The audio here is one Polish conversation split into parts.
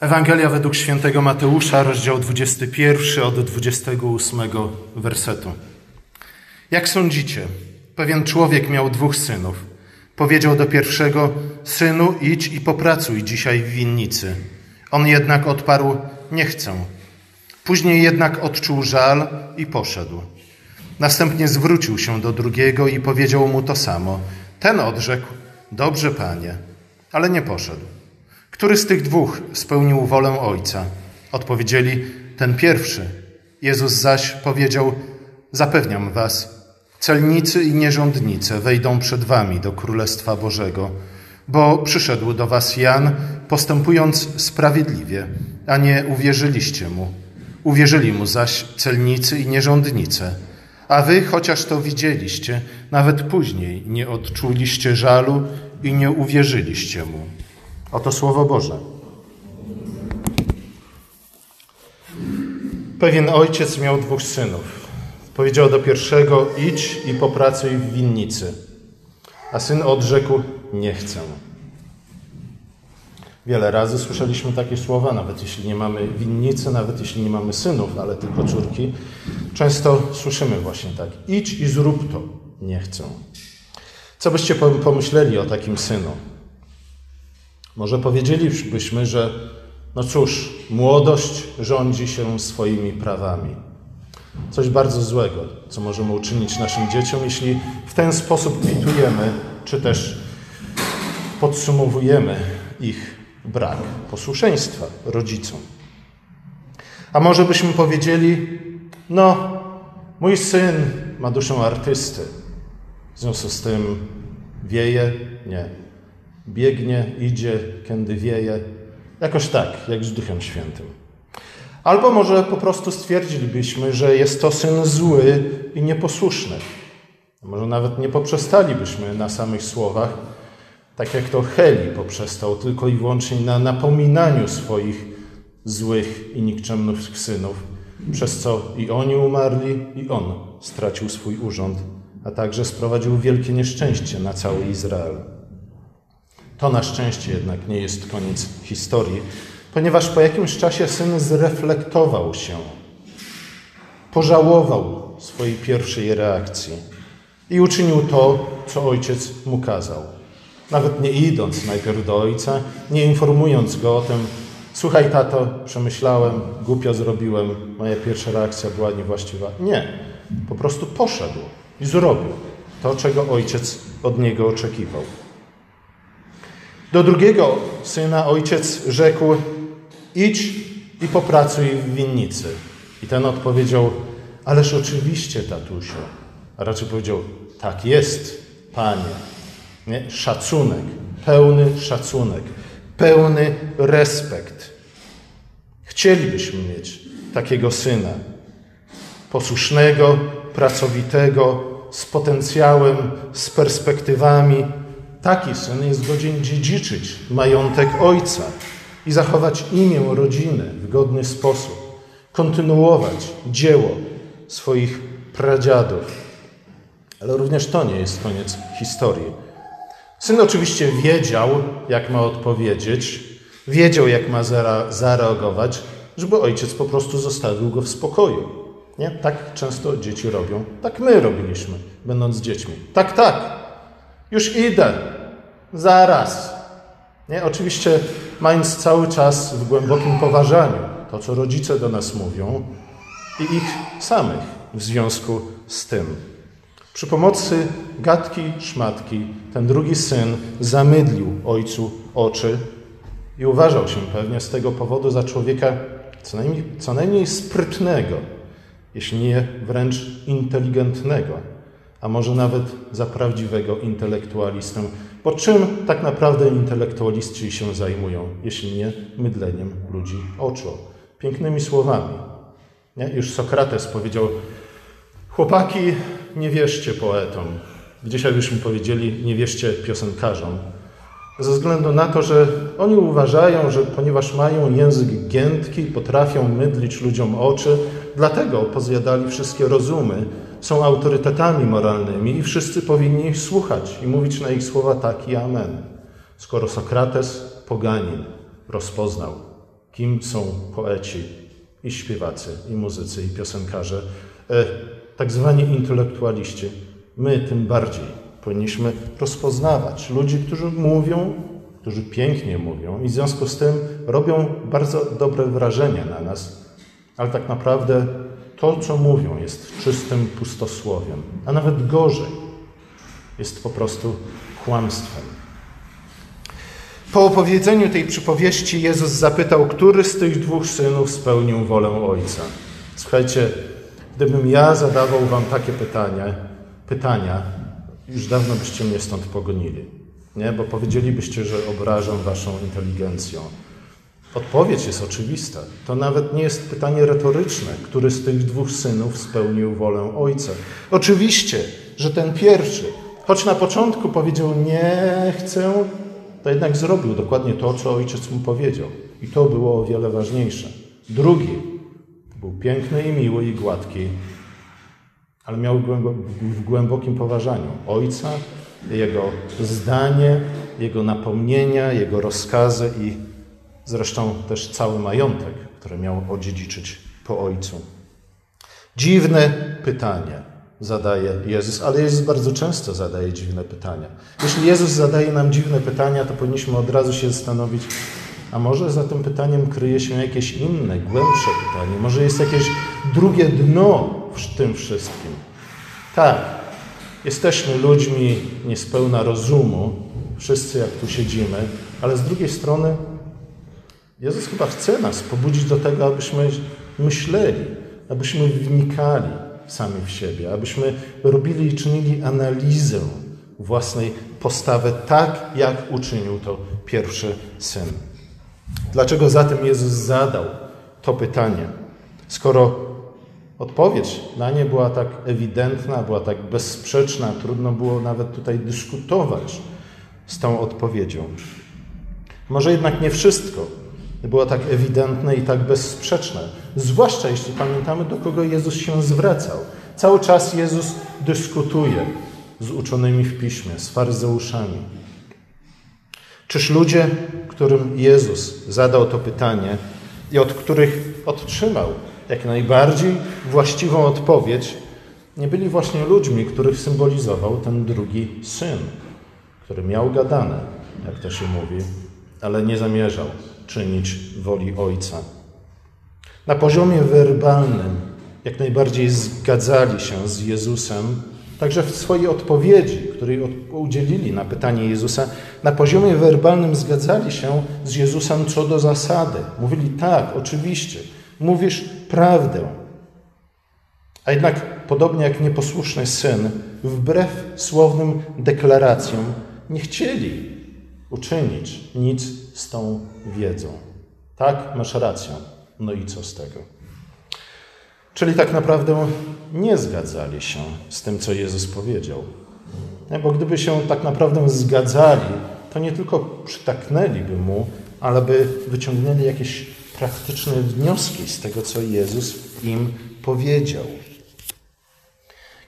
Ewangelia według świętego Mateusza, rozdział 21 od 28 wersetu. Jak sądzicie? Pewien człowiek miał dwóch synów. Powiedział do pierwszego: Synu, idź i popracuj dzisiaj w winnicy. On jednak odparł: Nie chcę. Później jednak odczuł żal i poszedł. Następnie zwrócił się do drugiego i powiedział mu to samo. Ten odrzekł: Dobrze, panie, ale nie poszedł. Który z tych dwóch spełnił wolę Ojca? Odpowiedzieli, ten pierwszy. Jezus zaś powiedział, zapewniam was, celnicy i nierządnice wejdą przed wami do Królestwa Bożego, bo przyszedł do was Jan, postępując sprawiedliwie, a nie uwierzyliście mu. Uwierzyli mu zaś celnicy i nierządnice. A wy, chociaż to widzieliście, nawet później nie odczuliście żalu i nie uwierzyliście mu. Oto Słowo Boże. Pewien ojciec miał dwóch synów. Powiedział do pierwszego: Idź i popracuj w winnicy. A syn odrzekł: Nie chcę. Wiele razy słyszeliśmy takie słowa, nawet jeśli nie mamy winnicy, nawet jeśli nie mamy synów, ale tylko córki. Często słyszymy właśnie tak: Idź i zrób to. Nie chcę. Co byście pomyśleli o takim synu? Może powiedzielibyśmy, że no cóż, młodość rządzi się swoimi prawami. Coś bardzo złego, co możemy uczynić naszym dzieciom, jeśli w ten sposób kwitujemy, czy też podsumowujemy ich brak posłuszeństwa rodzicom. A może byśmy powiedzieli, no, mój syn ma duszę artysty, w związku z tym wieje? Nie, biegnie, idzie, kiedy wieje. Jakoś tak, jak z Duchem Świętym. Albo może po prostu stwierdzilibyśmy, że jest to syn zły i nieposłuszny. Może nawet nie poprzestalibyśmy na samych słowach, tak jak to Heli poprzestał tylko i wyłącznie na napominaniu swoich złych i nikczemnych synów, przez co i oni umarli, i on stracił swój urząd, a także sprowadził wielkie nieszczęście na cały Izrael. To na szczęście jednak nie jest koniec historii, ponieważ po jakimś czasie syn zreflektował się, pożałował swojej pierwszej reakcji i uczynił to, co ojciec mu kazał. Nawet nie idąc najpierw do ojca, nie informując go o tym, słuchaj tato, przemyślałem, głupio zrobiłem, moja pierwsza reakcja była niewłaściwa. Nie, po prostu poszedł i zrobił to, czego ojciec od niego oczekiwał. Do drugiego syna ojciec rzekł: Idź i popracuj w winnicy. I ten odpowiedział: Ależ oczywiście, tatusiu. A raczej powiedział: Tak jest, panie. Nie? Szacunek, pełny szacunek, pełny respekt. Chcielibyśmy mieć takiego syna, posłusznego, pracowitego, z potencjałem, z perspektywami, Taki syn jest godzien dziedziczyć majątek ojca i zachować imię rodziny w godny sposób, kontynuować dzieło swoich pradziadów. Ale również to nie jest koniec historii. Syn oczywiście wiedział, jak ma odpowiedzieć, wiedział, jak ma zareagować, żeby ojciec po prostu zostawił go w spokoju. Nie? Tak często dzieci robią. Tak my robiliśmy, będąc dziećmi. Tak, tak, już idę. Zaraz. Nie? Oczywiście mając cały czas w głębokim poważaniu to, co rodzice do nas mówią i ich samych w związku z tym. Przy pomocy gadki, szmatki, ten drugi syn zamydlił ojcu oczy i uważał się pewnie z tego powodu za człowieka co najmniej, co najmniej sprytnego, jeśli nie wręcz inteligentnego a może nawet za prawdziwego intelektualistę. Bo czym tak naprawdę intelektualiści się zajmują, jeśli nie mydleniem ludzi oczu? Pięknymi słowami. Nie? Już Sokrates powiedział: Chłopaki, nie wierzcie poetom. Dzisiaj byśmy powiedzieli: nie wierzcie piosenkarzom. Ze względu na to, że oni uważają, że ponieważ mają język giętki, potrafią mydlić ludziom oczy, dlatego pozjadali wszystkie rozumy, są autorytetami moralnymi i wszyscy powinni ich słuchać i mówić na ich słowa tak i amen. Skoro Sokrates, poganin, rozpoznał, kim są poeci i śpiewacy, i muzycy, i piosenkarze, e, tak zwani intelektualiści. My tym bardziej powinniśmy rozpoznawać ludzi, którzy mówią, którzy pięknie mówią i w związku z tym robią bardzo dobre wrażenie na nas, ale tak naprawdę to, co mówią, jest czystym pustosłowiem, a nawet gorzej, jest po prostu kłamstwem. Po opowiedzeniu tej przypowieści Jezus zapytał, który z tych dwóch synów spełnił wolę Ojca. Słuchajcie, gdybym ja zadawał wam takie pytanie, pytania, już dawno byście mnie stąd pogonili. Nie? Bo powiedzielibyście, że obrażam waszą inteligencją. Odpowiedź jest oczywista. To nawet nie jest pytanie retoryczne, który z tych dwóch synów spełnił wolę ojca. Oczywiście, że ten pierwszy, choć na początku powiedział nie chcę, to jednak zrobił dokładnie to, co ojciec mu powiedział. I to było o wiele ważniejsze. Drugi był piękny i miły i gładki, ale miał w głębokim poważaniu ojca, jego zdanie, jego napomnienia, jego rozkazy i zresztą też cały majątek, który miał odziedziczyć po ojcu. Dziwne pytanie zadaje Jezus, ale Jezus bardzo często zadaje dziwne pytania. Jeśli Jezus zadaje nam dziwne pytania, to powinniśmy od razu się zastanowić, a może za tym pytaniem kryje się jakieś inne, głębsze pytanie, może jest jakieś drugie dno w tym wszystkim. Tak, jesteśmy ludźmi niespełna rozumu, wszyscy jak tu siedzimy, ale z drugiej strony Jezus chyba chce nas pobudzić do tego, abyśmy myśleli, abyśmy wnikali sami w siebie, abyśmy robili i czynili analizę własnej postawy, tak jak uczynił to pierwszy syn. Dlaczego zatem Jezus zadał to pytanie? Skoro odpowiedź na nie była tak ewidentna, była tak bezsprzeczna, trudno było nawet tutaj dyskutować z tą odpowiedzią. Może jednak nie wszystko było tak ewidentne i tak bezsprzeczne. Zwłaszcza jeśli pamiętamy, do kogo Jezus się zwracał. Cały czas Jezus dyskutuje z uczonymi w piśmie, z faryzeuszami. Czyż ludzie, którym Jezus zadał to pytanie i od których otrzymał jak najbardziej właściwą odpowiedź, nie byli właśnie ludźmi, których symbolizował ten drugi syn, który miał gadane, jak to się mówi, ale nie zamierzał czynić woli Ojca. Na poziomie werbalnym jak najbardziej zgadzali się z Jezusem, także w swojej odpowiedzi, której udzielili na pytanie Jezusa, na poziomie werbalnym zgadzali się z Jezusem co do zasady. Mówili tak, oczywiście, mówisz prawdę. A jednak, podobnie jak nieposłuszny syn, wbrew słownym deklaracjom, nie chcieli uczynić nic z tą wiedzą. Tak, masz rację. No i co z tego? Czyli tak naprawdę nie zgadzali się z tym, co Jezus powiedział. Bo gdyby się tak naprawdę zgadzali, to nie tylko przytaknęliby mu, ale by wyciągnęli jakieś praktyczne wnioski z tego, co Jezus im powiedział.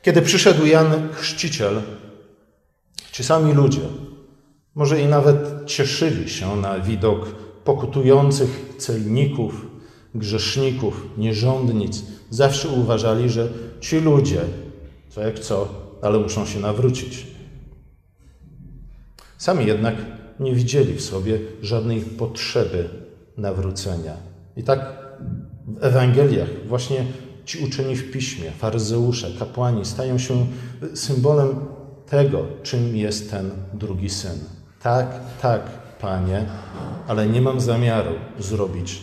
Kiedy przyszedł Jan Chrzciciel, ci sami ludzie, może i nawet cieszyli się na widok pokutujących celników, grzeszników, nierządnic. Zawsze uważali, że ci ludzie, co jak co, ale muszą się nawrócić. Sami jednak nie widzieli w sobie żadnej potrzeby nawrócenia. I tak w Ewangeliach właśnie ci uczeni w piśmie, faryzeusze, kapłani stają się symbolem tego, czym jest ten drugi syn. Tak, tak, Panie, ale nie mam zamiaru zrobić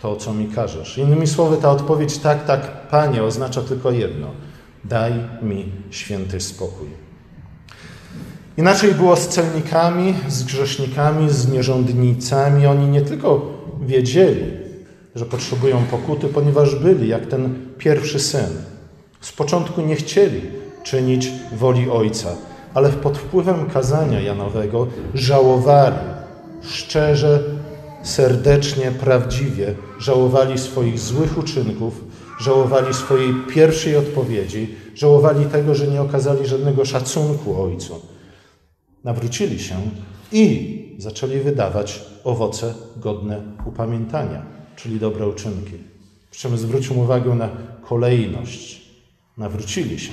to, co mi każesz. Innymi słowy, ta odpowiedź tak, tak, Panie oznacza tylko jedno: daj mi święty spokój. Inaczej było z celnikami, z grzesznikami, z nierządnicami. Oni nie tylko wiedzieli, że potrzebują pokuty, ponieważ byli jak ten pierwszy syn. Z początku nie chcieli czynić woli Ojca ale pod wpływem kazania Janowego żałowali szczerze, serdecznie, prawdziwie, żałowali swoich złych uczynków, żałowali swojej pierwszej odpowiedzi, żałowali tego, że nie okazali żadnego szacunku Ojcu. Nawrócili się i zaczęli wydawać owoce godne upamiętania, czyli dobre uczynki. Przy czym zwrócił uwagę na kolejność. Nawrócili się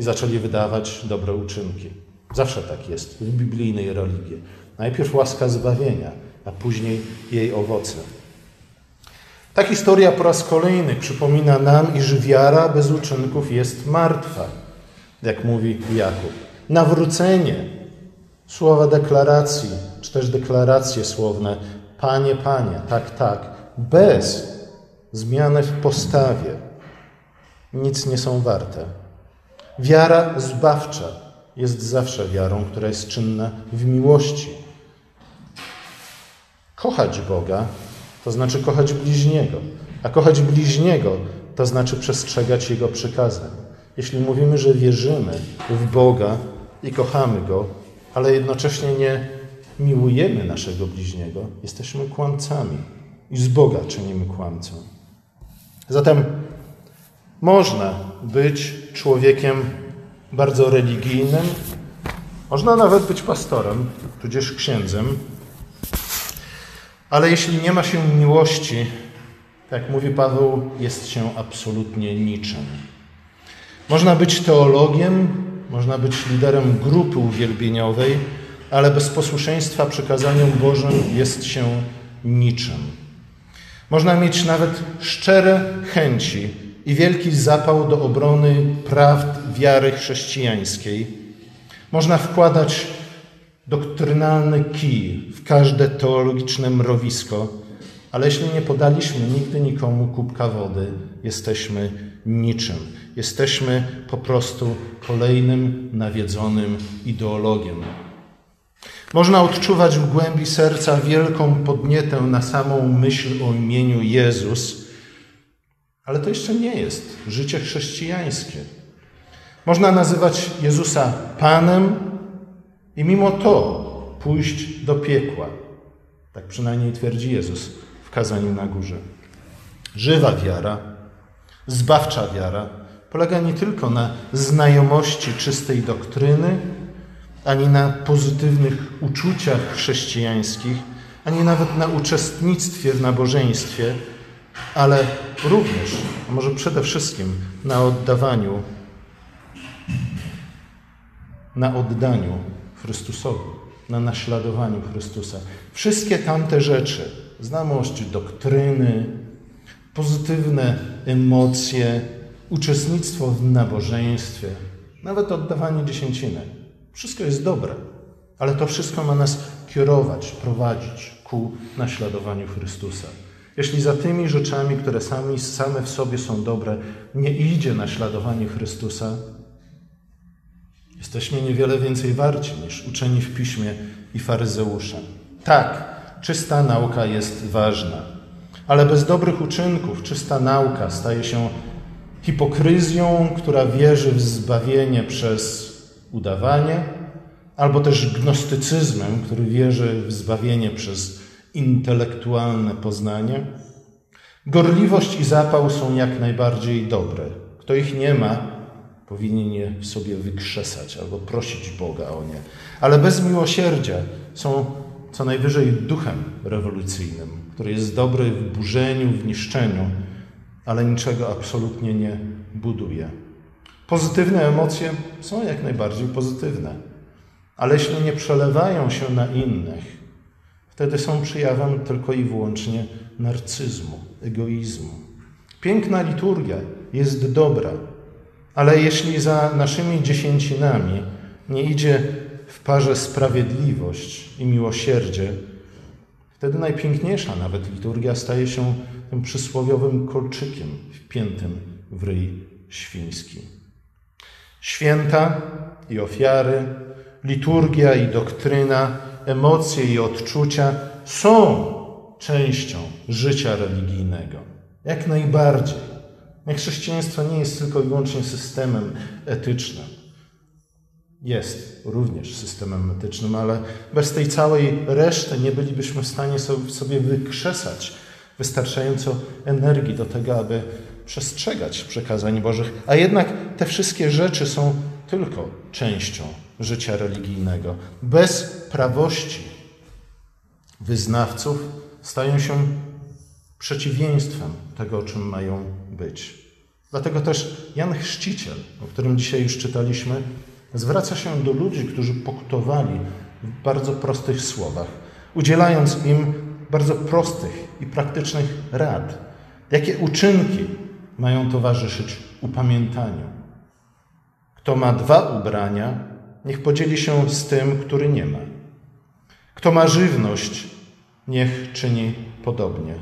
i zaczęli wydawać dobre uczynki. Zawsze tak jest w biblijnej religii. Najpierw łaska zbawienia, a później jej owoce. Ta historia po raz kolejny przypomina nam, iż wiara bez uczynków jest martwa, jak mówi Jakub. Nawrócenie, słowa deklaracji, czy też deklaracje słowne, Panie, Panie, tak, tak, bez zmiany w postawie nic nie są warte. Wiara zbawcza jest zawsze wiarą, która jest czynna w miłości. Kochać Boga to znaczy kochać bliźniego, a kochać bliźniego to znaczy przestrzegać Jego przykazań. Jeśli mówimy, że wierzymy w Boga i kochamy Go, ale jednocześnie nie miłujemy naszego bliźniego, jesteśmy kłamcami i z Boga czynimy kłamcą. Zatem można być człowiekiem bardzo religijnym, można nawet być pastorem, tudzież księdzem, ale jeśli nie ma się miłości, jak mówi Paweł, jest się absolutnie niczym. Można być teologiem, można być liderem grupy uwielbieniowej, ale bez posłuszeństwa przekazaniom Bożym jest się niczym. Można mieć nawet szczere chęci i wielki zapał do obrony prawd wiary chrześcijańskiej. Można wkładać doktrynalny kij w każde teologiczne mrowisko, ale jeśli nie podaliśmy nigdy nikomu kubka wody, jesteśmy niczym. Jesteśmy po prostu kolejnym nawiedzonym ideologiem. Można odczuwać w głębi serca wielką podnietę na samą myśl o imieniu Jezus, ale to jeszcze nie jest życie chrześcijańskie. Można nazywać Jezusa Panem i mimo to pójść do piekła. Tak przynajmniej twierdzi Jezus w kazaniu na górze. Żywa wiara, zbawcza wiara polega nie tylko na znajomości czystej doktryny, ani na pozytywnych uczuciach chrześcijańskich, ani nawet na uczestnictwie w nabożeństwie, ale również, a może przede wszystkim na oddawaniu, na oddaniu Chrystusowi, na naśladowaniu Chrystusa. Wszystkie tamte rzeczy, znajomość doktryny, pozytywne emocje, uczestnictwo w nabożeństwie, nawet oddawanie dziesięciny. Wszystko jest dobre, ale to wszystko ma nas kierować, prowadzić ku naśladowaniu Chrystusa. Jeśli za tymi rzeczami, które sami, same w sobie są dobre, nie idzie naśladowanie Chrystusa, jesteśmy niewiele więcej warci niż uczeni w piśmie i faryzeusze. Tak, czysta nauka jest ważna, ale bez dobrych uczynków czysta nauka staje się hipokryzją, która wierzy w zbawienie przez udawanie, albo też gnostycyzmem, który wierzy w zbawienie przez intelektualne poznanie. Gorliwość i zapał są jak najbardziej dobre. Kto ich nie ma, powinien je sobie wykrzesać albo prosić Boga o nie. Ale bez miłosierdzia są co najwyżej duchem rewolucyjnym, który jest dobry w burzeniu, w niszczeniu, ale niczego absolutnie nie buduje. Pozytywne emocje są jak najbardziej pozytywne, ale jeśli nie przelewają się na innych, wtedy są przejawem tylko i wyłącznie narcyzmu, egoizmu. Piękna liturgia jest dobra, ale jeśli za naszymi dziesięcinami nie idzie w parze sprawiedliwość i miłosierdzie, wtedy najpiękniejsza nawet liturgia staje się tym przysłowiowym kolczykiem wpiętym w ryj świński. Święta i ofiary, liturgia i doktryna, emocje i odczucia są częścią życia religijnego. Jak najbardziej. Chrześcijaństwo nie jest tylko i wyłącznie systemem etycznym. Jest również systemem etycznym, ale bez tej całej reszty nie bylibyśmy w stanie sobie wykrzesać wystarczająco energii do tego, aby przestrzegać przekazań Bożych. A jednak te wszystkie rzeczy są tylko częścią życia religijnego. Bez prawości wyznawców stają się przeciwieństwem tego, o czym mają być. Dlatego też Jan Chrzciciel, o którym dzisiaj już czytaliśmy, zwraca się do ludzi, którzy pokutowali w bardzo prostych słowach, udzielając im bardzo prostych i praktycznych rad, jakie uczynki mają towarzyszyć upamiętaniu. Kto ma dwa ubrania, niech podzieli się z tym, który nie ma. Kto ma żywność, niech czyni podobnie.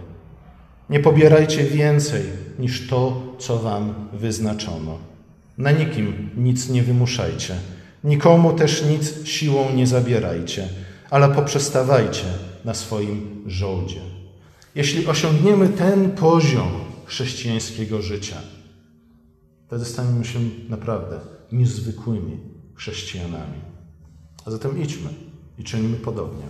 Nie pobierajcie więcej niż to, co wam wyznaczono. Na nikim nic nie wymuszajcie, nikomu też nic siłą nie zabierajcie, ale poprzestawajcie na swoim żołdzie. Jeśli osiągniemy ten poziom chrześcijańskiego życia, wtedy staniemy się naprawdę niezwykłymi chrześcijanami. A zatem idźmy i czynimy podobnie.